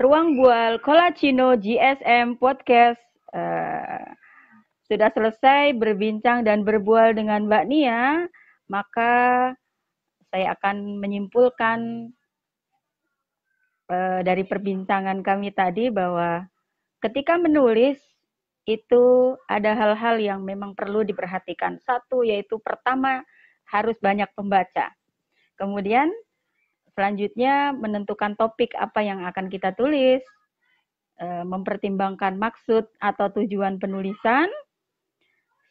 Ruang Bual Kolacino GSM Podcast uh, sudah selesai berbincang dan berbual dengan Mbak Nia, maka saya akan menyimpulkan uh, dari perbincangan kami tadi bahwa ketika menulis itu ada hal-hal yang memang perlu diperhatikan. Satu yaitu pertama harus banyak pembaca. Kemudian selanjutnya menentukan topik apa yang akan kita tulis, e, mempertimbangkan maksud atau tujuan penulisan.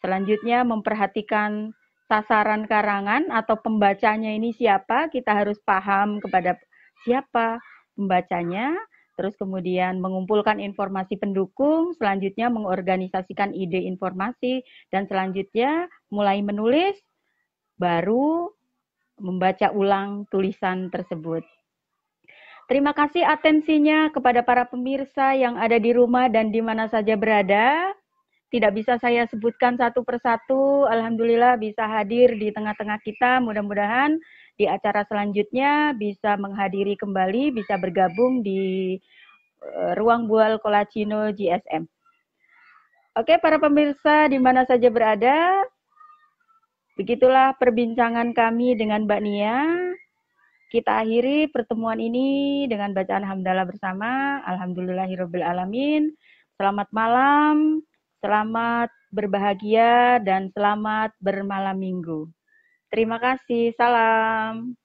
Selanjutnya memperhatikan sasaran karangan atau pembacanya ini siapa, kita harus paham kepada siapa pembacanya. Terus kemudian mengumpulkan informasi pendukung, selanjutnya mengorganisasikan ide informasi, dan selanjutnya mulai menulis, baru membaca ulang tulisan tersebut. Terima kasih atensinya kepada para pemirsa yang ada di rumah dan di mana saja berada. Tidak bisa saya sebutkan satu persatu. Alhamdulillah bisa hadir di tengah-tengah kita. Mudah-mudahan di acara selanjutnya bisa menghadiri kembali, bisa bergabung di uh, Ruang Bual Kolacino GSM. Oke, para pemirsa di mana saja berada, Begitulah perbincangan kami dengan Mbak Nia. Kita akhiri pertemuan ini dengan bacaan hamdalah bersama. Alhamdulillahirabbil alamin. Selamat malam, selamat berbahagia dan selamat bermalam minggu. Terima kasih. Salam.